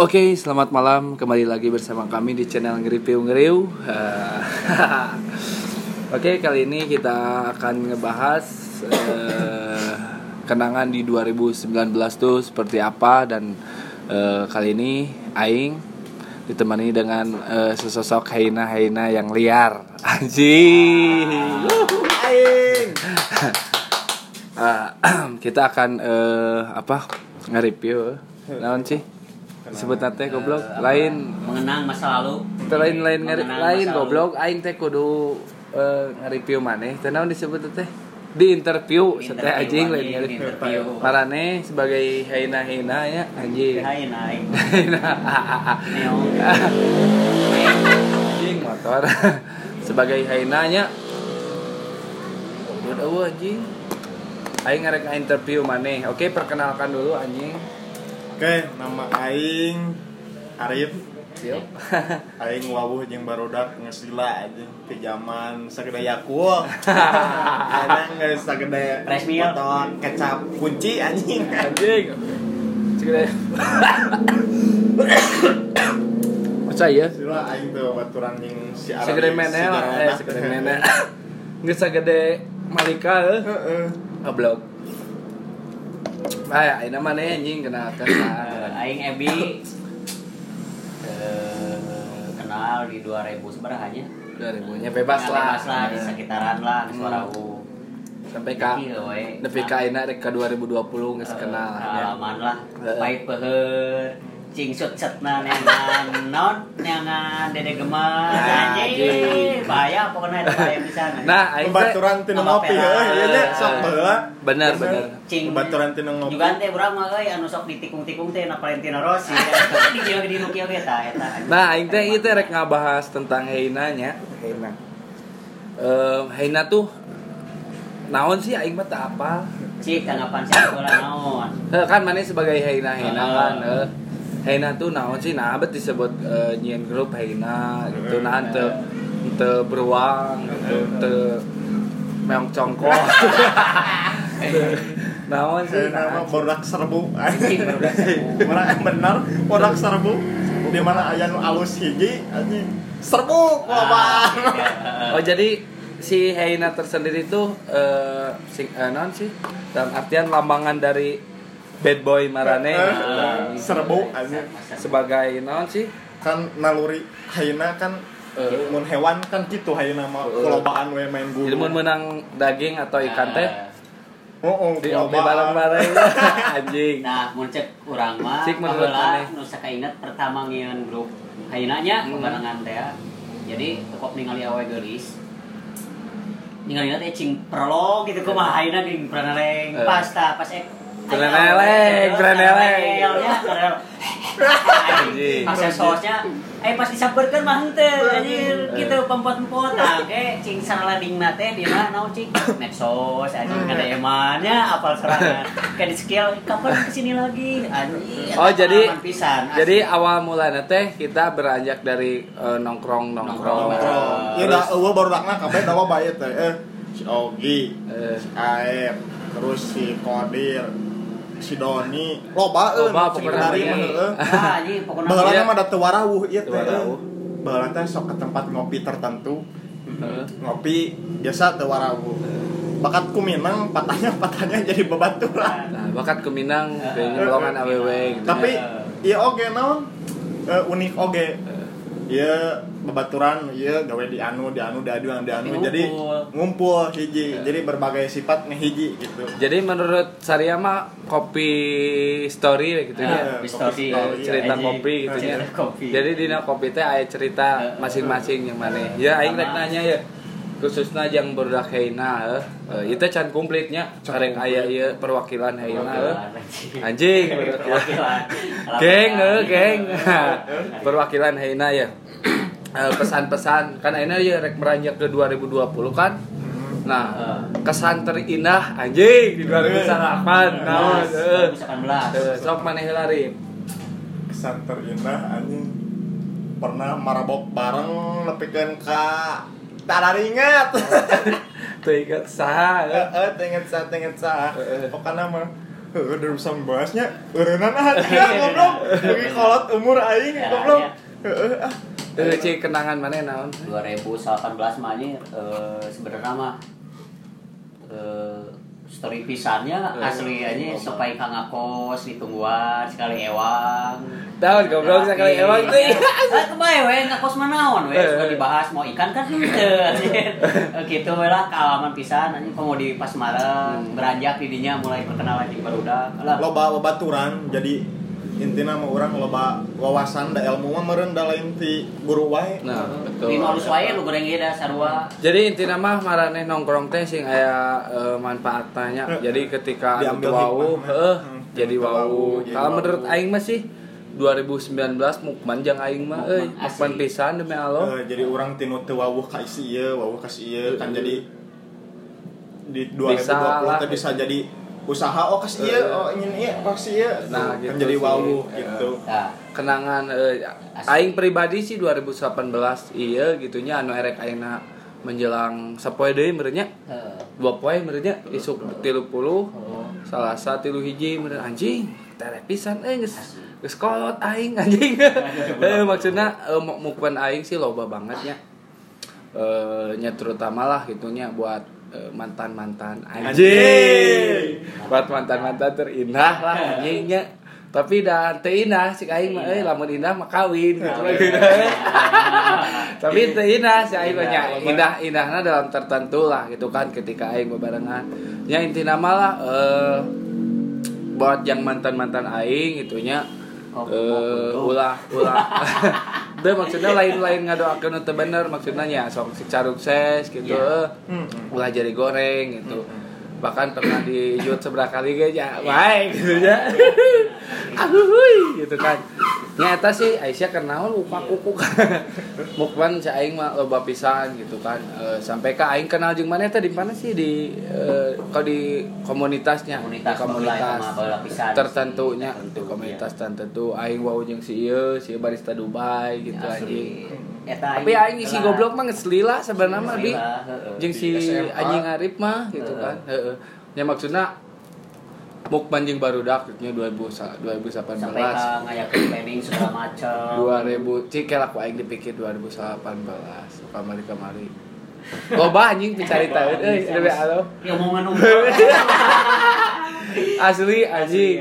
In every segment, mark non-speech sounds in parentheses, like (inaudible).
Oke, selamat malam. Kembali lagi bersama kami di channel Ngereview Ngeriu. (laughs) Oke, kali ini kita akan ngebahas eh, kenangan di 2019 tuh seperti apa dan eh, kali ini Aing ditemani dengan eh, sesosok Heina-Heina yang liar. (laughs) Anjing. Aing. Ah, (clears throat) kita akan eh, apa nge-review naon sih disebut nate goblok. Lain. mengenang masa lalu. Lain lain ngari lain goblok. Aing teh kudu eh, nge-review maneh. Teh naon disebut teh di interview. Teh interview, anjing lain interview. marane sebagai heina-heina ya anjing. Hai naik Heina. neong. Anjing motor. (laughs) Sebagai hainanya udah anjing. Aing ngarek interview maneh. Oke perkenalkan dulu anjing Oke, nama Aing Arif. Yuk. (laughs) Aing wawuh jeung barudak ngesila aja ke zaman sagede Yakul. (laughs) Kadang geus sagede Fresh meal. potong kecap kunci anjing. anjing segede (coughs) masa iya Sila aing tuh baturan jeung si Arif. segede mene lah eh segede mene (laughs) nggak segede malika eh Heeh. goblok ya ini mana anjing kena Eh, kena aing Ebi kenal di 2000 seberapa aja? Dari punya bebas Ya, lah bebas lah di sekitaran lah di Hmm. Suarawu. Sampai ka nepi ka aina rek ka 2020 geus kenal ya. pengalaman lah. Eh. pahit peheur cing sut setna neangan non neangan dede gemas Ah, anjing bahaya pokoknya itu bahaya bisa nah aing teh Baturan teu Nama ngopi heuh, ieu nya sok baheula. bener bener cing Baturan teu ngopi. juga teh urang mah euy anu sok ditikung-tikung teh na Valentino Rossi di kieu di nu kieu ge tah eta Nah, aing teh ieu teh rek ngabahas tentang Heina nya. Heina. Eh, Heina tuh naon sih aing mah apa. cik tanggapan saya bola naon kan mana sebagai Heina Heina kan. Heina tuh naon sih nah bet disebut eh, nyieun grup Heina gitu nah teu teu beruang gitu teu meong congkok. (laughs) naon sih? Nama barudak serbu. Yang benar barudak serbu. Di mana aya nu alus hiji anjing. Serbu loba. Ah, Oh jadi si Heina tersendiri tuh eh si, eh, non sih dalam artian lambangan dari bad boy Marane Eh, gitu. serbu anjing. sebagai non sih kan naluri haina kan Eh. mun hewan kan gitu haina mah Eh. kulobaan we main guru. jadi mun menang daging atau ikan teh Oh, oh, di oke bareng-bareng anjing Nah, mun cek urang mah Cik menurut maneh. nu sakainget pertama ngieun grup hayeuna nya Hmm. teh. Jadi tekop ningali awe geulis. Ningali teh cing prolog gitu kumaha hayeuna geuning praneleng Eh. pas ta pas ek Praneleng, praneleng. Ya, praneleng. Anjing. Pas sosnya eh pas disamperkeun mah henteu anjir Eh. gitu pempot-pempot nah ge cing saraladingna teh di mana naon cing medsos anjing kada emannya apal serangan kayak di skill kapan ke sini lagi anjing Oh, jadi- pisan jadi awal mulanya teh kita beranjak dari eh, nongkrong nongkrong. Iya dah eueuh barudakna kabeh dawa bae teh. Eh si Ogi, Eh. si Aep, terus si Kodir, si Doni, loba nu pokokna dari mah mah heueuh. ah anjing pokoknya Baheula mah da teu warawuh ieu teh. warawuh. Baheula teh sok ke tempat ngopi tertentu. Heeh. Ngopi biasa teu warawuh. Bakat kuminang patahnya patahnya jadi bebaturan. nah bakat keminang Eh. kayaknya golongan aww gitu Tapi ya. iya oge naon? Eh, unik oge. Iya bebaturan, iya gawe di anu, di anu, di anu, di anu. Ngumpul. Jadi ngumpul hiji. Jadi berbagai sifat ngehiji gitu. Jadi menurut Saria mah kopi story gitu ya. Ah, kopi story. Eh, cerita kopi gitu ya. Jadi dina kopi teh aya cerita masing-masing yang mana. Ya aing rek nanya ya. Khususnya yang berdak heina eh. Eh, itu can komplitnya. Karek aya ieu perwakilan heina eh. Anjing. (laughs) perwakilan Geng, eh, geng. (laughs) Perwakilan Heina ya. Eh, pesan-pesan kan Heina ya rek meranjak ke 2020 kan. Nah, kesan terindah anjing di 2008. Naon? eh. 2018 Eh, Sok maneh heula Rip. Kesan terindah anjing pernah marabok bareng nepikeun ka tak (laughs) ingat. Teu inget saha. eh. Heeh, teu inget sa, teu inget sa. Heeh. Pokokna mah Heeh, udah bisa membahasnya. Eureunana aja (laughs) goblok. Bagi kolot umur aing Ya, goblok. ya. Heeh ah. Eh, cik kenangan mana naon? 2018 mah ini eh, sebenarnya mah eh, story pisannya Eh, asli aja supaya kang akos ditungguan sekali ewang Tahun goblok sekali ewang tuh. (laughs) Ah, kebae we? Ngakos mah naon we? Eh. suka dibahas mau ikan kan? Anjing. (laughs) gitu we lah kealaman pisan anjing. Komo di pas malam Hmm. beranjak di dinya mulai perkenalan jeung barudak Loba babaturan jadi intina mah orang loba wawasan da ilmu mah meureun da lain ti guru wae. Nah, betul. di halus wae lu goreng ge da sarua Jadi intinya mah marane nongkrong teh sing aya eh, manfaatnya. Jadi ketika anu Diambil wau, heeh, Hmm, jadi wau, Kalau menurut aing mah sih 2019 mukman jang aing mah euy, Mukman pisan demi Allah. Eh, jadi orang tinu teu wawuh ka isi ieu, wawuh ka ieu kan jadi di Bisa lah. 2020 teh bisa jadi usaha oh kas ieu, Heeh. oh ingin ieu, oh kas ieu. Nah, kan gitu jadi sih. wawuh Heeh. gitu. nah Kenangan eh, aing pribadi sih 2018 iya gitunya anu erek ayeuna menjelang sapoe deui meureunnya. eh, Dua poe meureunnya isuk 30 oh. Salasa tilu hiji meureun anjing tere pisan eh geus geus kolot aing anjing (laughs) eh maksudna eh, mu- mukban aing sih loba banget ya eh nya terutama lah gitunya buat eh, mantan-mantan anjing. Buat mantan-mantan terindah lah (laughs) anjingnya. Tapi dah teu indah si aing mah euy lamun indah mah kawin gitu. (laughs) Tapi teu indah si aing mah nya. indah indahna dalam tertentu lah gitu kan ketika aing bebarengan nya inti nama lah eh buat yang mantan mantan aing gitunya Oh, eh oh, oh. ulah ulah (laughs) Deh maksudnya lain-lain ngadoakeun teu bener maksudnya nya sok si sukses gitu Iya. eh. ulah jadi goreng gitu. Bahkan pernah di YouTube seberapa kali guys ya. Baik gitu ya. (laughs) Ahuy gitu kan nyata sih Aisyah kenal lupa kuku. (laughs) Mukban si aing mah loba pisan gitu kan. Eh, sampai ke aing kenal jeung mana? Teh di mana sih? Di eh, kalau di komunitasnya. Komunitas di komunitas pisan. tertentunya. Tertentu, di komunitas tertentu. Aing wau jeung si ieu si barista Dubai gitu anjing. Eta tapi aing isi goblok mah geus lila sebenarnya mah heeh. jeung si Di anjing Arif mah gitu kan heeh. Ya maksudnya mukban jeung barudak nya 2000 2018 sampai ka ngayakeun planning segala macam 2000 cik kelak aing dipikir 2018 kamari kamari loba anjing picarita euy dewe alo. Ya omongan (laughs) asli anjing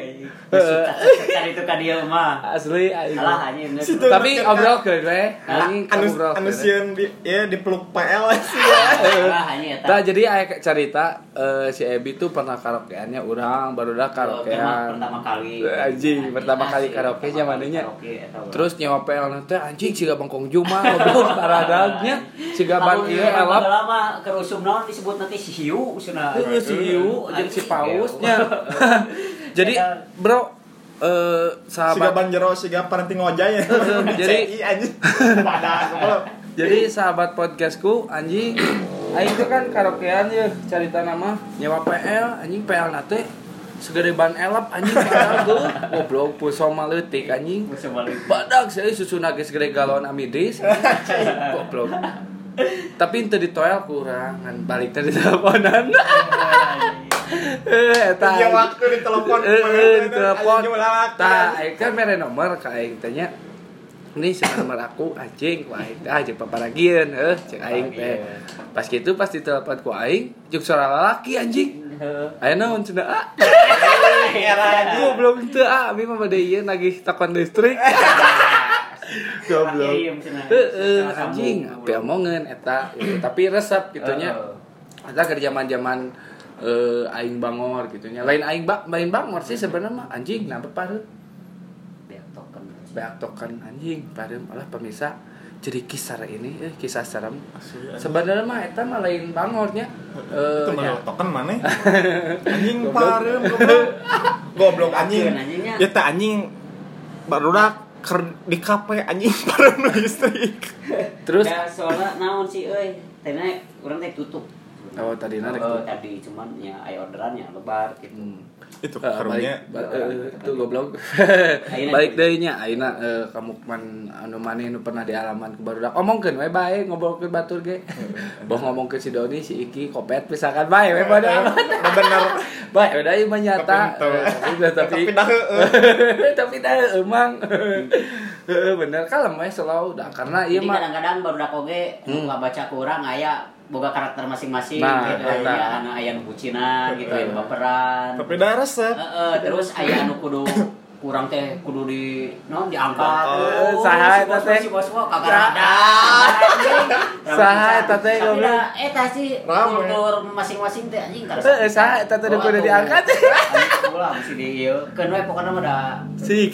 Heeh. cari itu dia mah asli anjing salah anjing Situ. tapi obrol ke we anjing ngobrol anu sieun di ya dipeluk PL sih (laughs) ya. salah anjing eta Nah, jadi aya cerita eh, si Ebi tuh pernah karaokeannya orang baru pertama, karaokean. pertama kali Anjing, pertama kali karaoke zamannya. kali karaoke, eta urang. Terus nyewa PL nanti anjing siga bangkong Juma goblok (laughs) paradagnya siga ban ieu urang elap mah kerusum naon disebut nanti si hiu cenah si hiu jeung si pausnya. (laughs) Jadi bro eh Siga sahabat banjero siga parenting ngojay ya. (laughs) Jadi- (laughs) anjing. Jadi sahabat podcastku anjing Aing tuh kan karaokean ya cerita nama nyewa PL anjing PL nate segede ban elap anjing padahal tuh goblok pulsa maletik anjing. Badak saya susu nage segede galon amidris goblok. Tapi ente ditoel kurang kan balik tadi teleponan. Eta Iya waktu di telepon. eh aing kan mere nomor ka aing tanya ini si nomor aku? Anjing ku aing ah jeung paparagieun heuh cek aing teh. Pas gitu pas ditelepon ku aing jeung suara lalaki anjing. Aya naon cenah ah. (laughs) Goblok teu ah abi mah bade ieu nagih takon listrik. (laughs) Goblok. Iya. Heeh, anjing api omongan eta gitu. tapi resep gitunya. Eta ke zaman-zaman eh, aing bangor gitunya. Lain aing bak main bangor sih sebenarnya mah anjing nah pareum. Biar token. Beak token anjing pareum olah pemirsa jadi kisah ini eh kisah serem. Anjing. Sebenarnya mah eta mah lain bangornya. Eh Itu nya. mah token mana? (laughs) Anjing Goblok. parem goblok. Goblok anjing. Anjing, anjingnya. Ya teh anjing barudak ker di kafe anjing (laughs) parem listrik. Terus Ya, soalnya naon sih euy. Tadinya urang teh tutup. Oh tadi Oh, narik. tadi cuman ya aya orderannya lebar gitu. Hmm. Itu Eh, karungnya. balik, ba- eh, itu goblok (laughs) balik deh nya ayeuna eh, kamu man anu maneh nu pernah di alaman ke barudak omongkeun we bae ngobrolkeun batur ge (laughs) boh ngomong ke si Doni si Iki kopet misalkan bae we pada aman Nah, bener. (laughs) bae udah ieu mah nyata Tapi. Eh, tapi Tapi dah heueuh. tapi dah emang Heeh, bener kalem we slow dah karena ieu Jadi mah kadang-kadang baru dak oge Hmm. nggak baca kurang aya boga karakter masing-masing Nah, gitu eta. aya anu aya nu bucinan gitu aya nu baperan. Tapi dah resep. Heeh, terus aya anu kudu (coughs) kurang teh kudu di non diangkat. Oh, Oh, saha eta teh? (laughs) Si bos mah kagak ada. Saha eta teh, goblok? Eta sih kultur masing-masing teh anjing karena Heeh, saha eta teh kudu diangkat. Ulah mesti di ieu. Keun we pokona mah da si (laughs)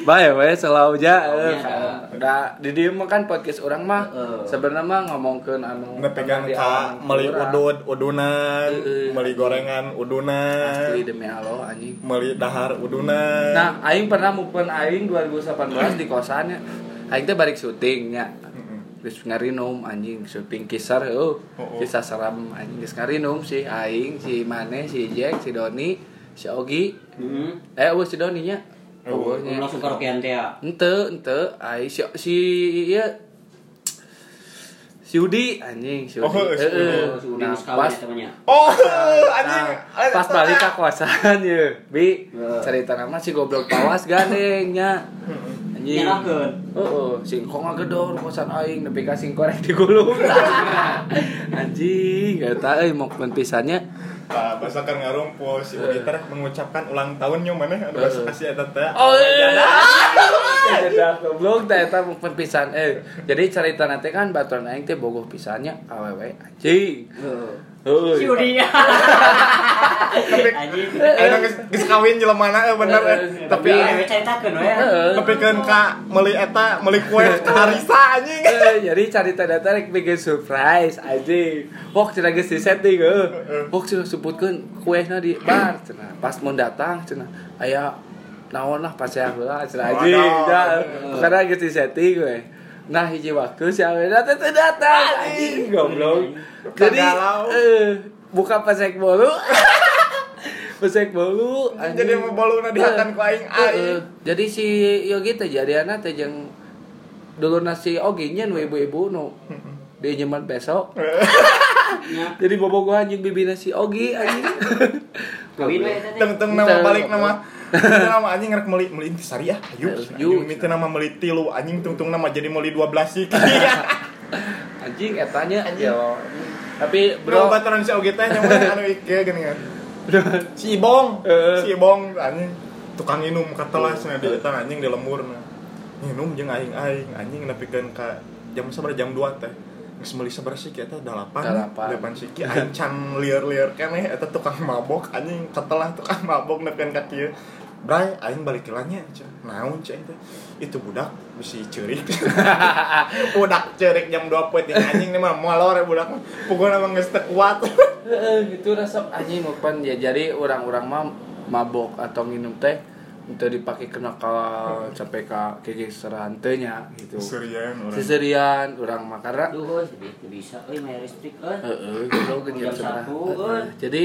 We selalu ja. Iya. udah di dieu mah kan podcast orang mah. Sebenarnya mah ngomongkeun anu Nepegang ka kurang. udud udunan, meli gorengan udunan, asli demi Allah anjing. Meli dahar udunan. nah aing pernah mupen aing 2018 di kosannya. Aing teh balik syutingnya. Geus ngarinum anjing syuting kisar oh Oh, oh. kisah seram anjing. Geus ngarinum si aing si Mane si Jack si Doni si Ogi. Hmm. eh eueuh si Doni Oh, Langsung karaokean teh ya. ente ente ai si si iya si Udi anjing si Udi Oh, si Udi. Heeh. Oh, si Udi nah, pas. Oh, nah, anjing. pas balik ke kosan ya bi cerita nama si goblok tawas gandengnya anjing Nyalakeun. oh singkong ngagedor kosan aing nepi ka singkorek digulung (laughs) anjing eta euy mok pisannya Bahasa kan ngarumpul si Udi teh mengucapkan ulang tahunnya mana anu bahasa kasih eta teh. Oh iya. Jadi (laughs) goblok teh eta mungkin pisan eh. Jadi cerita nanti kan baturan aing teh bogoh pisannya awewe anjing. Heuh. Udi. (laughs) Tapi. Ayeuna geus kawin jelemana eh bener eh. Tapi Tapi kan ka meli eta meli kue harisa anjing. Jadi cerita data rek bikin surprise anjing. Wok cenah geus di setting heuh. Wok cenah sebutkeun kuehna di bar cenah. Pas mau datang cenah aya naon lah pas saya heula cenah anjing. Ya, karena geus di setting we. Nah hiji waktu si Awena teh teu datang anjing goblok. Jadi eh buka pesek bolu. (laughs) pesek bolu anjing. Jadi mau boluna dihakan ku aing Heeh. aing. Jadi si Yogi teh jadiana teh jeung dulu nasi Ogi nya nu ibu-ibu nu (laughs) dia nyeman besok. (laughs) Jadi bobogohan jeung bibina si Ogi anjing. Kawin we teh. Teng-teng nama balik nama nama anjing ngerek meli meli inti sari ya. Ayo. Minta nama meli tilu anjing tungtung nama jadi meli 12 sih. (laughs) Anjing etanya ya. Tapi Bro, baturan si Ogi teh nyaman anu ike gini kan. (laughs) Si Ibong, Heeh. si Ibong anjing tukang minum katelah cenah di eta anjing di lembur nah. Minum jeung aing aing anjing nepikeun ka jam sabaraha jam 2 teh. Geus meuli sabaraha sih eta 8. Dalapan. 8 siki aing can lieur-lieur keneh eta tukang mabok anjing katelah tukang mabok nepikeun ka kieu. Bray, aing balik kelanya, naon cek teh. Itu budak bisi ceurik. (laughs) budak ceurik jam 2 poe anjing ini mah molor ya budak. Pokoknya emang teu kuat. (laughs) Gitu resep anjing mukpan ya jadi orang-orang mah mabok atau minum teh untuk dipakai kena kalau sampai ke kiki serantenya gitu. Serian orang. Seserian orang mah karena Duh, bisa main listrik euy. Heeh, gitu. Jadi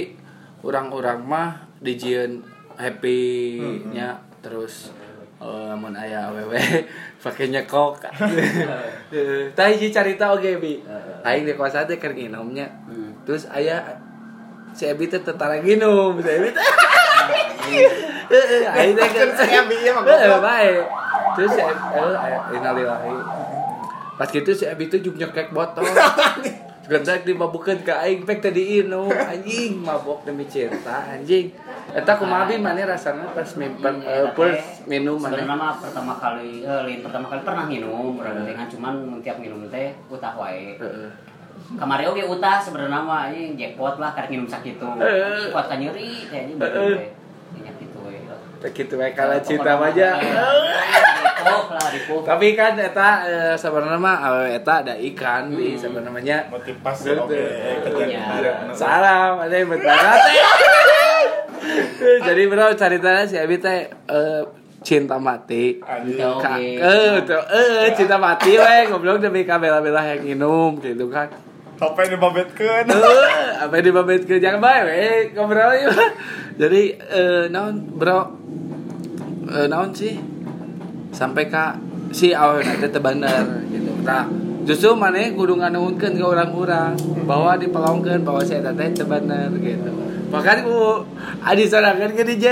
orang-orang mah dijieun happy-nya terus eh, amun aya awewe (laughs) pakai nyekok. (laughs) Tah hiji carita oge bi. Aing di kosan teh keur nginumnya. Hmm. Terus aya si Ebi teh tetara nginum, si Ebi teh. Aing teh Kan si Ebi ya, bae. Terus si Ebi, eh, aya innalillahi. Pas gitu si Ebi teh juk nyekek botol. (laughs) Gendak dimabukeun ka aing pek teh diinum anjing mabok demi cinta anjing. Eta kumaha bi maneh rasana pas mimpen eh, first minum Sebenarnya maneh. mah pertama kali, eh, lain pertama kali pernah minum, dengan cuman tiap minum teh utah wae. Kemarin oge utah sebenarnya mah ini jackpot lah karena minum sakitu. Eh. Kuat kan nyeri kayaknya baru teh. Ingat itu we. Teh kitu we kala cinta aja. Tapi kan eta eh, sebenarnya mah awewe eta ada ikan di sebenarnya motivasi oke Iya. kejadian Salam, ada yang berbarat. Jadi bro ceritanya si Abi teh eh, cinta mati. Eh, eh cinta mati we goblok demi ka bela-bela yang minum gitu kan. sampai dibabetkeun? Eh, apa di pamit ke jangan bae we ngobrol yuk. Jadi eh naon bro? Eh naon sih sampai ka si nanti teu bener gitu. Nah justru mana kudu nganuhunkeun ke orang-orang bahwa dipelongkeun bahwa saya teh teu bener gitu. Bahkan ku adi sorangan ke di (laughs)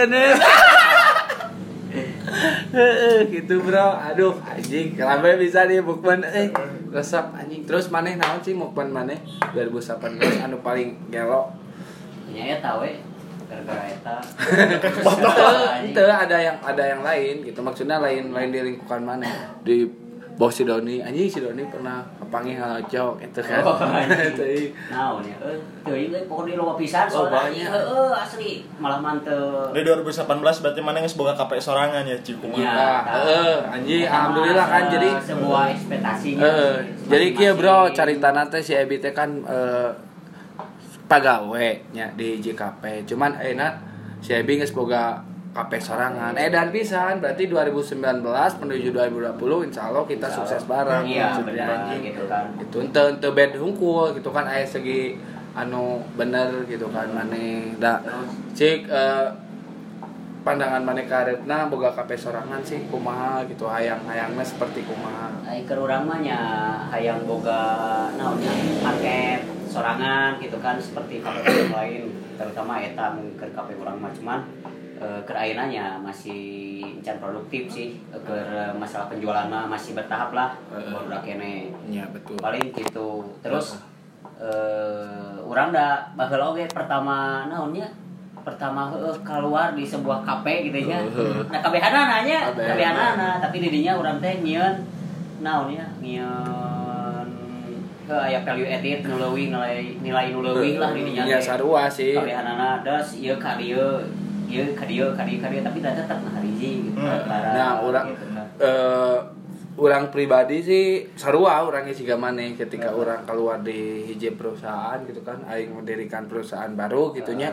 Heeh, gitu bro. Aduh anjing kenapa bisa nih mukman eh. Resep anjing. Terus maneh naon sih mukman maneh 2018 anu paling gelo. Nya ya tahu gara-gara eta itu ada yang ada yang lain gitu. Maksudnya lain lain di lingkungan mana? Di bawah si Doni. Anjing si Doni pernah kepanggil ngalocok itu kan? Oh. Itu, (laughs) naon ya? Eh teuing euy pokoknya loba pisan Oh, soalnya. banyak. heeh asli. Malah manteu. Di 2018 berarti mana yang boga KP sorangan ya Cikuma. Ya. Nah, eh, anjing alhamdulillah kan jadi sebuah ekspektasinya. Eh jadi kia bro cerita nanti si Ebi teh kan eh, pagawe nya di JKP cuman enak si Ebi geus boga KP sorangan. Eh dan pisan berarti 2019 menuju 2020 insya Allah kita Insya sukses Allah. bareng. Iya gitu kan. Itu ente ente bed hungkul gitu kan aya segi anu bener gitu kan maneh da cik eh, pandangan maneh karetna boga KP sorangan sih kumaha gitu hayang-hayangna seperti kumaha. Ai keur urang mah hayang boga naonnya paket sorangan gitu kan seperti yang lain terutama eta mungkin keur kape urang mah cuman eh, masih encan produktif sih Eh, keur masalah penjualan mah masih bertahap lah baru kene. Iya betul. paling gitu. Terus eh urang da baheula oge pertama naonnya pertama heueuh keluar di sebuah kafe gitu Heueuh. nah kabehana nanya kabehana tapi didinya urang teh nyieun naon ya nyieun ke aya value added nu leuwih nilai nilai nu leuwih lah didinya Iya teh. sarua sih. kabehanana das ieu ka dieu ieu ka dieu ka dieu ka dieu tapi da tetep nah hiji gitu Hmm. Nah, urang gitu kan. eh orang pribadi sih sarua orangnya siga maneh ketika orang keluar di hiji perusahaan gitu kan aing mendirikan perusahaan baru gitunya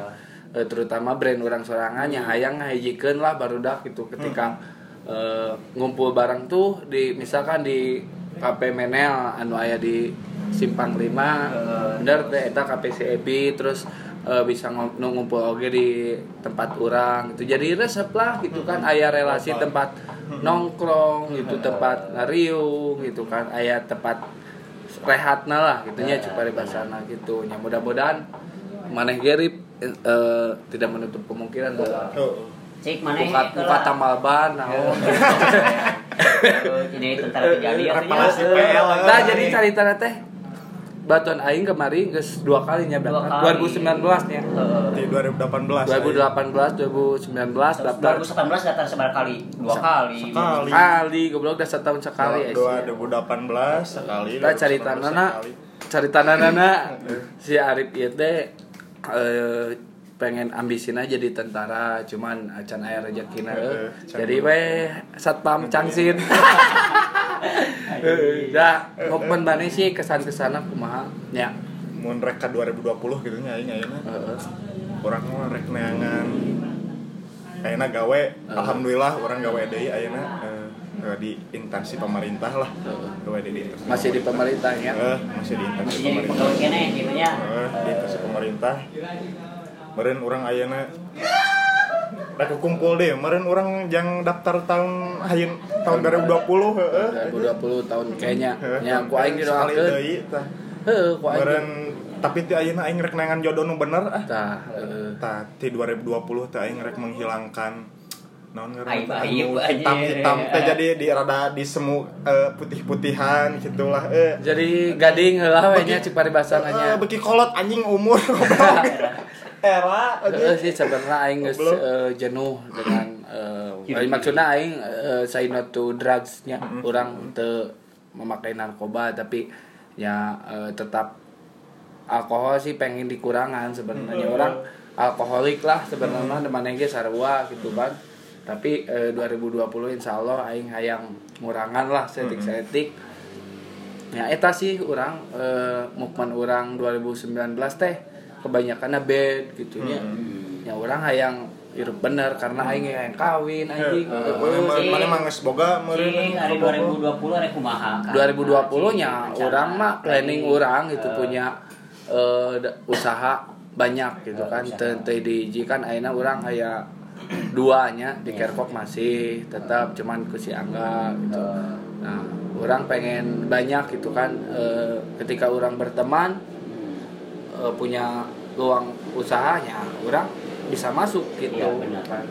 Eh, terutama brand orang sorangan yang hayang ngahijikeun lah baru dah gitu ketika eh, ngumpul barang tuh di misalkan di KP Menel anu aya di Simpang 5 Heeh. bener teh eta KP CEB terus eh, bisa ngumpul oge di tempat orang gitu jadi resep lah gitu kan aya relasi tempat nongkrong gitu tempat ngariung gitu kan aya tempat rehatna lah gitunya cuma di basana gitu nya mudah-mudahan maneh gerip eh, tidak menutup kemungkinan bahwa Oh. cik mana buka buka tambal ban naon ini tentara kejadian ya. PL. Nah, jadi cerita teh batuan aing kemari geus dua kalinya Dua berangkat kali. 2019 nya Di 2018. 2018 2019 daftar 2018 daftar seberapa kali? Dua kali. Sekali. kali goblok udah setahun sekali ya sih. 2018 sekali. Kita cerita 2019 nana sekali. cerita nana (laughs) si Arif ieu teh eh, pengen ambisin aja jadi tentara cuman acan aya rezekina jadi weh satpam cangsin. (laughs) dah ngokmen bane sih kesan ke sana kumaha ya Mun rek ka 2020 gitu nya aing ayeuna. Heeh. Urang mah rek neangan ayeuna gawe alhamdulillah orang gawe deui ayeuna di instansi pemerintah lah. Gawe di instansi masih di pemerintah ya Eh, masih di instansi Masih jadi pemerintah. pegawai kene gitu ya. Eh, di instansi pemerintah. Meren orang ayeuna Rek kumpul deh, meren orang yang daftar tahun hayin tahun 2020 heeh. 2020 tahun kayaknya ya aku aing didoakeun deui tah. heeh ku aing tapi ti ayeuna aing rek neangan jodoh nu bener ah. tah heeh. Tah ti 2020 teh aing rek menghilangkan naon aib anu aja. hitam-hitam teh jadi di rada di semu eh, putih-putihan gitulah eh. jadi gading heula we nya Beki- cik paribasana Eh, nya beki kolot anjing umur. (laughs) (laughs) Era sih sebenarnya aing geus eh, jenuh dengan Hidup. maksudnya aing eh, say not to drugs nya orang teu memakai narkoba tapi ya eh, tetap alkohol sih pengen dikurangan sebenarnya. Orang alkoholik lah sebenarnya teman ge sarua gitu kan. Tapi eh, 2020 insya Allah aing hayang ngurangan lah setik-setik. Ya eta sih orang eh, mukman orang 2019 teh kebanyakan bed gitu nya ya orang hayang hirup bener karena aing hayang kawin anjing. Eh, Heeh. mana mah geus boga meureun. Cing, hari 2020 hari kumaha kan. 2020 nya orang mah planning orang itu Eh, punya eh, usaha banyak gitu Eh, kan. teu teu diiji kan ayeuna urang aya duanya di Kerkop masih tetap cuman ku si Angga gitu. Eh, Nah, orang pengen banyak gitu kan eh, ketika orang berteman eh, punya luang usahanya, orang bisa masuk gitu. Benar. kan.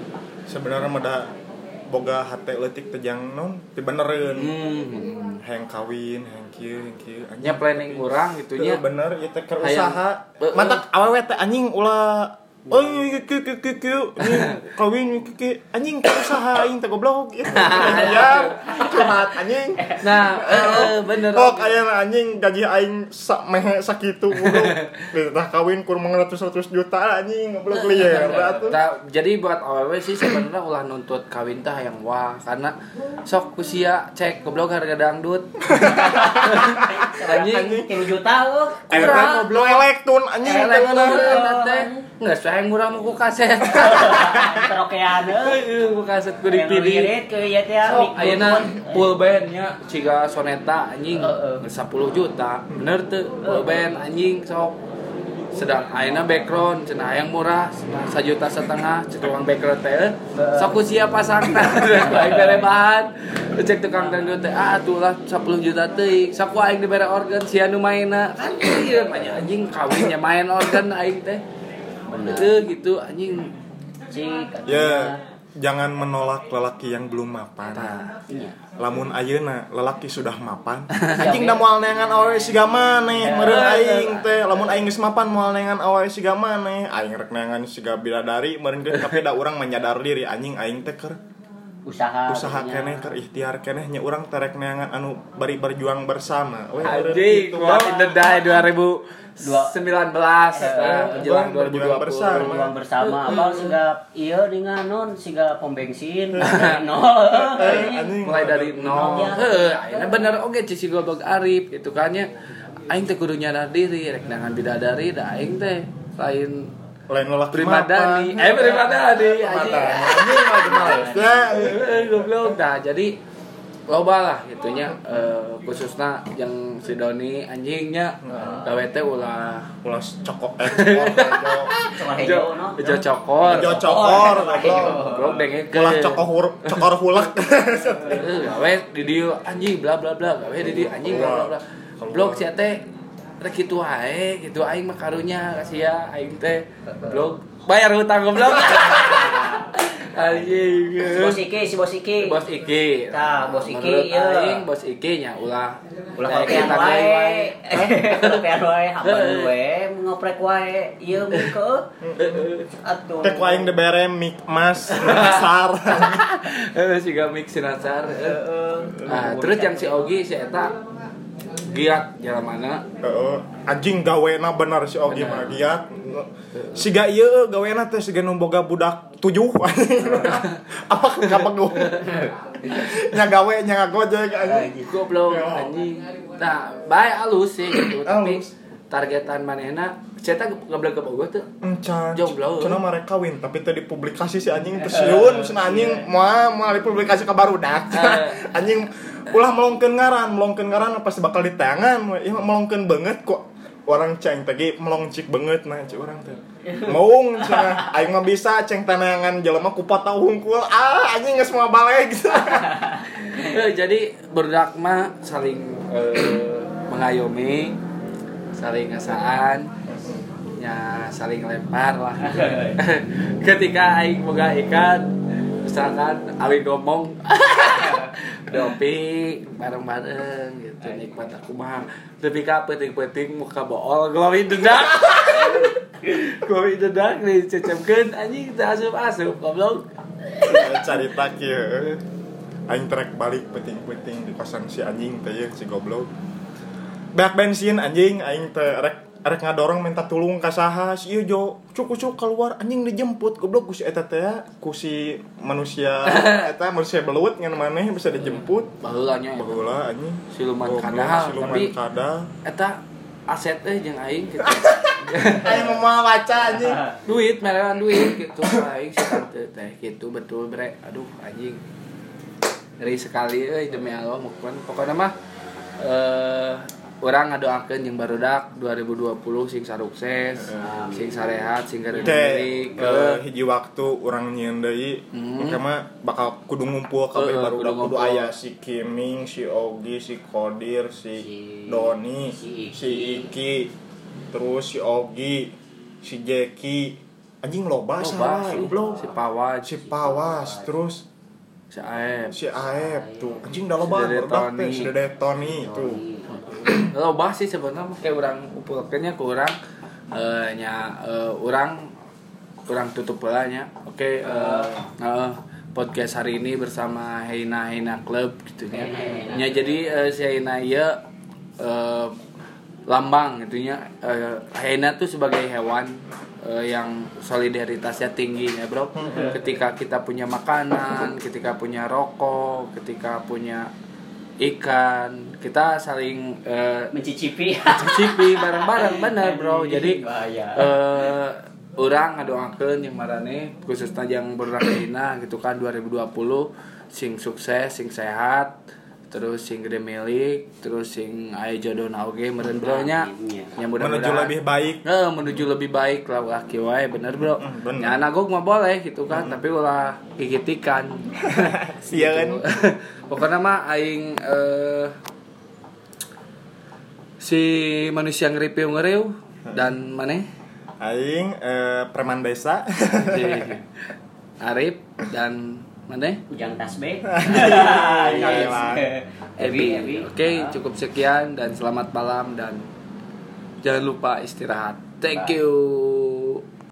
sebenarnya mada boga hate leutik teh jang non teu benereun Hmm. hayang kawin hayang kieu hayang kieu Nya planning orang gitu nya. bener ieu teh keur usaha matak awewe teh anjing ulah Oh iya kieu kieu kieu kieu anjing kawin kieu anjing keur usaha aing teh goblok. Ya, curhat anjing. Nah, eh, bener. Kok aya anjing gaji aing sak mehe sakitu goblok. Tah kawin kur 100 juta anjing goblok liar. Nah, jadi buat aww sih sebenarnya ulah nuntut kawin tah yang wah karena sok usia cek goblok harga dangdut. (laughs) Anjing. tilu juta oh. Kurang. goblok elektron anjing teh Elek bener. Teh. Sayang murah mau kaset. Terokean (laughs) heuh. Heeh, ku kaset ku dipilih. teh Sok mic ayeuna full bandnya ciga soneta anjing. 10 juta. Bener tuh full band anjing sok. Sedang ayeuna background cenah yang murah sajuta setengah cek tukang background teh sok ku sia pasang. (laughs) Baik bere bahan. Cek tukang dangdut teh ah atulah 10 juta teuing. Sok ku aing dibere organ sia nu maina kan ieu banyak anjing kawinnya main organ aing teh bener gitu anjing Cik, Ya, jangan menolak lelaki yang belum mapan. Tah. Iya. Lamun ayeuna lelaki sudah mapan, (laughs) anjing da moal neangan awewe siga maneh, meureun aing teh. Lamun aing geus mapan moal neangan awewe siga maneh, aing rek neangan siga bidadari meureun geus tapi da urang menyadar diri anjing aing teh keur usaha usaha keneh keur ikhtiar keneh. Nya urang terek neangan anu bari berjuang bersama. Weh, meureun Anjing, Walk in the Die 2019 nah, menjelang berjuang 2020 bersama. berjuang bersama. Abang siga iya dengan non siga pom bensin. (laughs) Nol. Eh, anjing. mulai dari nol. Ya. heuh ayeuna bener oge cici goblok arif gitu kan nya aing teh kudu nyadar diri rek nangan bidadari da aing teh. Lain lain lelaki primadani mapan. eh primadani (laughs) Eh, goblok dah jadi loba lah gitunya eh, khususnya yang si Doni anjingnya. Gawe teh ulah ulah cokok. (laughs) Eh cokor no? Bejo cokor. Bejo cokor, goblok. Dengek. ulah cokor cokor hulek. (laughs) Eh, gawe di dieu anjing bla bla bla, gawe di dieu anjing bla bla bla. Blok sia teh rek kitu ae, gitu aing mah karunya kasia aing teh. Blok bayar hutang goblok. (laughs) Anjing. bos iki si bos iki Bos Iki. Tah, bos Iki, iya. Aing bos Iki nya ulah ulah Kayak kita wae wae. (laughs) kopian wae haban wae ngoprek wae ieu mah ke atuh Tek aing de bere mik mas besar. (laughs) Eh, si gamik sinasar. Nah, terus yang si Ogi si eta giat jalan mana? Heeh, anjing gawena bener si Ogi Bener. mah giat. Siga ieu gawena teh nu boga budak tujuh (laughs) Apa kapeguh. Nya gawe nya ngagojek anjing. Goblok anjing. Nah, bae alus sih gitu, tapi targetan manehna saya goblok ke Bogor tuh. Encan. Jomblo. Cenah mah rek kawin tapi tadi publikasi si anjing teh sieun cenah anjing moal moal dipublikasi ka barudak. Eh. (laughs) anjing ulah melongkeun ngaran, melongkeun ngaran pasti bakal diteangan. Ieu mah melongkeun banget kok. Orang ceng tadi melongcik banget nah ci urang teh. (laughs) Maung cenah aing mah bisa ceng tanangan jelema ku potau hungkul. Ah anjing geus moal balik gitu. (laughs) Eh, jadi berdak mah saling eh, mengayomi, saling ngasaan, ya saling lempar lah. (laughs) (laughs) Ketika aing boga ikan, misalkan awi ngomong (laughs) dopi bareng-bareng gitu nikmat aku mah tapi ka penting-penting muka bool glowing dedak glowing dedak nih cecemkeun anjing teu asup-asup goblok Carita kieu. Aing trek balik penting-penting di kosan si anjing teh si goblok. Beak bensin anjing aing teh rek ngadorong minta tulung ka saha si ieu jo. Cuk cuk keluar. Anjing dijemput. Goblok ku si eta teh ya, ku si manusia (laughs) eta manusia belut ngan maneh bisa dijemput. Bahulanya baheula anjing. Siluman kadal. Siluman tapi kadal. eta aset eh jeung aing gitu. (laughs) Aing mau baca anjing. (laughs) Duit merewan duit gitu. Aing si tante teh gitu betul bre. Aduh anjing. Dari sekali euy demi Allah mukun. Pokoknya mah eh orang ngadoakeun jeung barudak 2020 sing sarukses Amin. sing sarehat sing Teh geureuli eh, hiji waktu orang nyieun deui Hmm. Mah bakal kudu ngumpul kabeh Heeh, baru kudu kudu aya si Kiming, si Ogi, si Kodir, si, Si- Doni, si Iki. si Iki, terus si Ogi, si Jeki. Anjing loba Loba salah, goblok. si Pawaj Si Pawas, terus si Aep si Aep tuh. Anjing da loba Si Dede barudak teh Tony. si Dede Tony tuh. (clears throat) loba sih sebenarnya kayak orang upulkeunnya ke orang eh, nya eh, orang orang tutup belanya. Oke eh, eh, podcast hari ini bersama Heina Heina Club gitu ya nya jadi eh, si Heina ieu eh, lambang gitu nya. Eh, Heina tuh sebagai hewan eh, yang solidaritasnya tinggi ya bro. Ketika kita punya makanan ketika punya rokok ketika punya ikan. Kita saling eh, mencicipi. cicipi (laughs) bareng-bareng bener bro. Jadi eh orang ngadoakeun yang marane khususnya yang berrakina gitu kan 2020 sing sukses sing sehat terus sing gede milik terus sing aya jodoh oge meureun bro nya Amin, ya. nya Menuju mudah-mudahan lebih baik. Eh, menuju lebih baik lah laki wae bener bro Mm, bener. ya nagok mah boleh gitu kan tapi ulah gigit ikan Sia (laughs) kan. (laughs) pokoknya mah aing eh, si manusia ngeripiu ngeriu dan mana Aing eh, preman desa. si (laughs) Arif dan mana? Ujang tasbih (laughs) Yes. Ebi Ebi oke cukup sekian dan selamat malam dan jangan lupa istirahat. Thank you